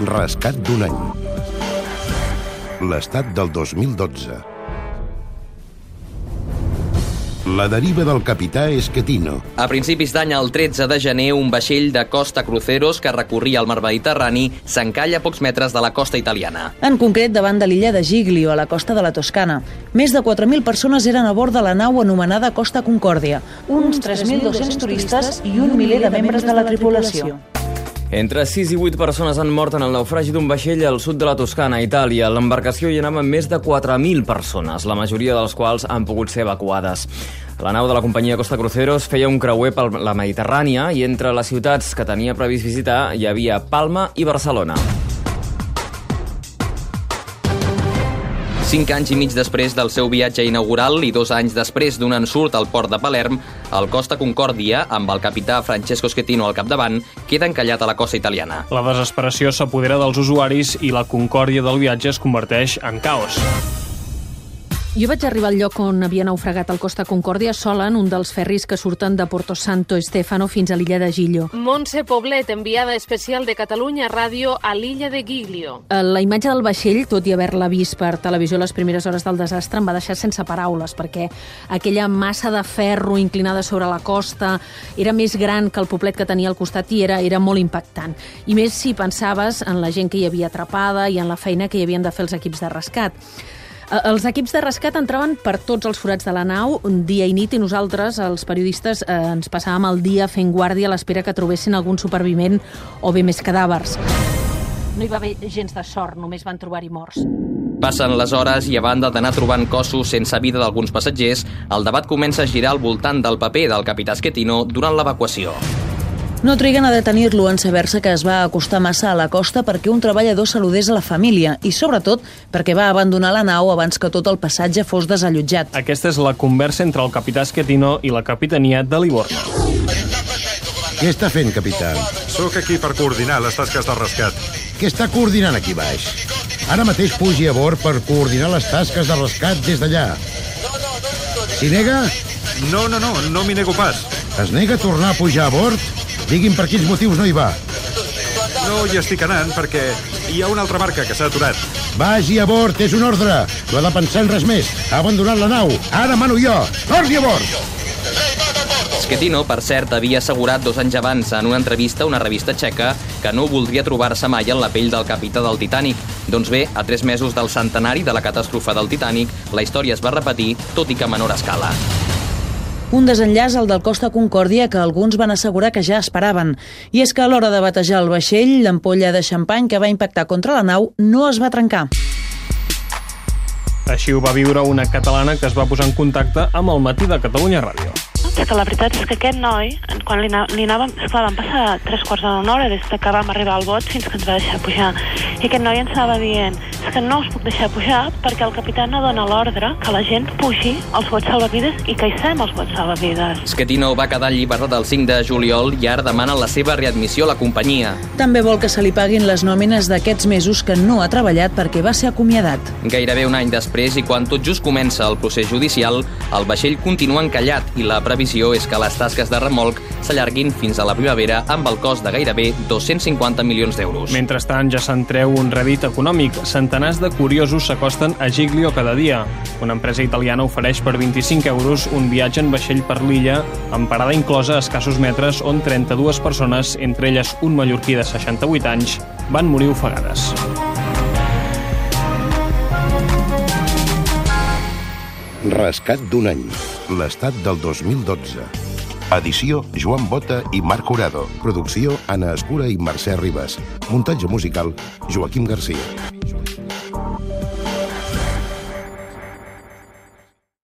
Rescat d'un any. L'estat del 2012. La deriva del capità Esquetino. A principis d'any, el 13 de gener, un vaixell de Costa Cruceros que recorria el mar Mediterrani s'encalla a pocs metres de la costa italiana. En concret, davant de l'illa de Giglio, a la costa de la Toscana. Més de 4.000 persones eren a bord de la nau anomenada Costa Concòrdia, uns 3.200 turistes i un miler de membres de la tripulació. Entre 6 i 8 persones han mort en el naufragi d'un vaixell al sud de la Toscana, a Itàlia. L'embarcació hi anaven més de 4.000 persones, la majoria de les quals han pogut ser evacuades. La nau de la companyia Costa Cruceros feia un creuer per la Mediterrània i entre les ciutats que tenia previst visitar hi havia Palma i Barcelona. Cinc anys i mig després del seu viatge inaugural i dos anys després d'un ensurt al port de Palerm, el Costa Concòrdia, amb el capità Francesco Schettino al capdavant, queda encallat a la costa italiana. La desesperació s'apodera dels usuaris i la concòrdia del viatge es converteix en caos. Jo vaig arribar al lloc on havia naufragat el Costa Concòrdia sola en un dels ferris que surten de Porto Santo Stefano fins a l'illa de Gillo. Montse Poblet, enviada especial de Catalunya Ràdio a l'illa de Giglio. Eh, La imatge del vaixell, tot i haver-la vist per televisió a les primeres hores del desastre, em va deixar sense paraules, perquè aquella massa de ferro inclinada sobre la costa era més gran que el poblet que tenia al costat i era, era molt impactant. I més si pensaves en la gent que hi havia atrapada i en la feina que hi havien de fer els equips de rescat. Eh, Els equips de rescat entraven per tots els forats de la nau, dia i nit, i nosaltres, els periodistes, eh, ens passàvem el dia fent guàrdia a l'espera que trobessin algun supervivent o bé més cadàvers. No hi va haver gens de sort, només van trobar-hi morts. Passen les hores i a banda d'anar trobant cossos sense vida d'alguns passatgers, el debat comença a girar al voltant del paper del capità Schettino durant l'evacuació. No triguen a detenir-lo en saber-se que es va acostar massa a la costa perquè un treballador saludés a la família i, sobretot, perquè va abandonar la nau abans que tot el passatge fos desallotjat. Aquesta és la conversa entre el capità Schettino i la capitania de Livorno. Què està fent, capità? Sóc aquí per coordinar les tasques de rescat. Què està coordinant aquí baix? Ara mateix pugi a bord per coordinar les tasques de rescat des d'allà. S'hi nega? No, no, no, no m'hi nego pas. Es nega a tornar a pujar a bord? Digui'm per quins motius no hi va. No hi estic anant perquè hi ha una altra barca que s'ha aturat. Vagi a bord, és un ordre. No ha de pensar en res més. Ha abandonat la nau. Ara mano jo. Torni a bord! Schettino, per cert, havia assegurat dos anys abans en una entrevista a una revista txeca que no voldria trobar-se mai en la pell del capità del Titanic. Doncs bé, a tres mesos del centenari de la catàstrofe del Titanic, la història es va repetir, tot i que a menor escala. Un desenllaç al del Costa Concòrdia que alguns van assegurar que ja esperaven. I és que a l'hora de batejar el vaixell, l'ampolla de xampany que va impactar contra la nau no es va trencar. Així ho va viure una catalana que es va posar en contacte amb el matí de Catalunya Ràdio. És que la veritat és que aquest noi, quan li, li anàvem... Esclar, van passar tres quarts d'una hora des de que vam arribar al bot fins que ens va deixar pujar. I aquest noi ens estava dient és que no us puc deixar pujar perquè el capità no dona l'ordre que la gent pugi als bots salvavides i que hissem els bots salvavides. Schettino va quedar alliberat el 5 de juliol i ara demana la seva readmissió a la companyia. També vol que se li paguin les nòmines d'aquests mesos que no ha treballat perquè va ser acomiadat. Gairebé un any després i quan tot just comença el procés judicial, el vaixell continua encallat i la previsió és que les tasques de remolc s'allarguin fins a la primavera amb el cost de gairebé 250 milions d'euros. Mentrestant, ja se'n treu un rèdit econòmic. Centenars de curiosos s'acosten a Giglio cada dia. Una empresa italiana ofereix per 25 euros un viatge en vaixell per l'illa, amb parada inclosa a escassos metres, on 32 persones, entre elles un mallorquí de 68 anys, van morir ofegades. Rescat d'un any. L'estat del 2012. Edició Joan Bota i Marc Urado. Producció Anna Escura i Mercè Ribas. Muntatge musical Joaquim Garcia.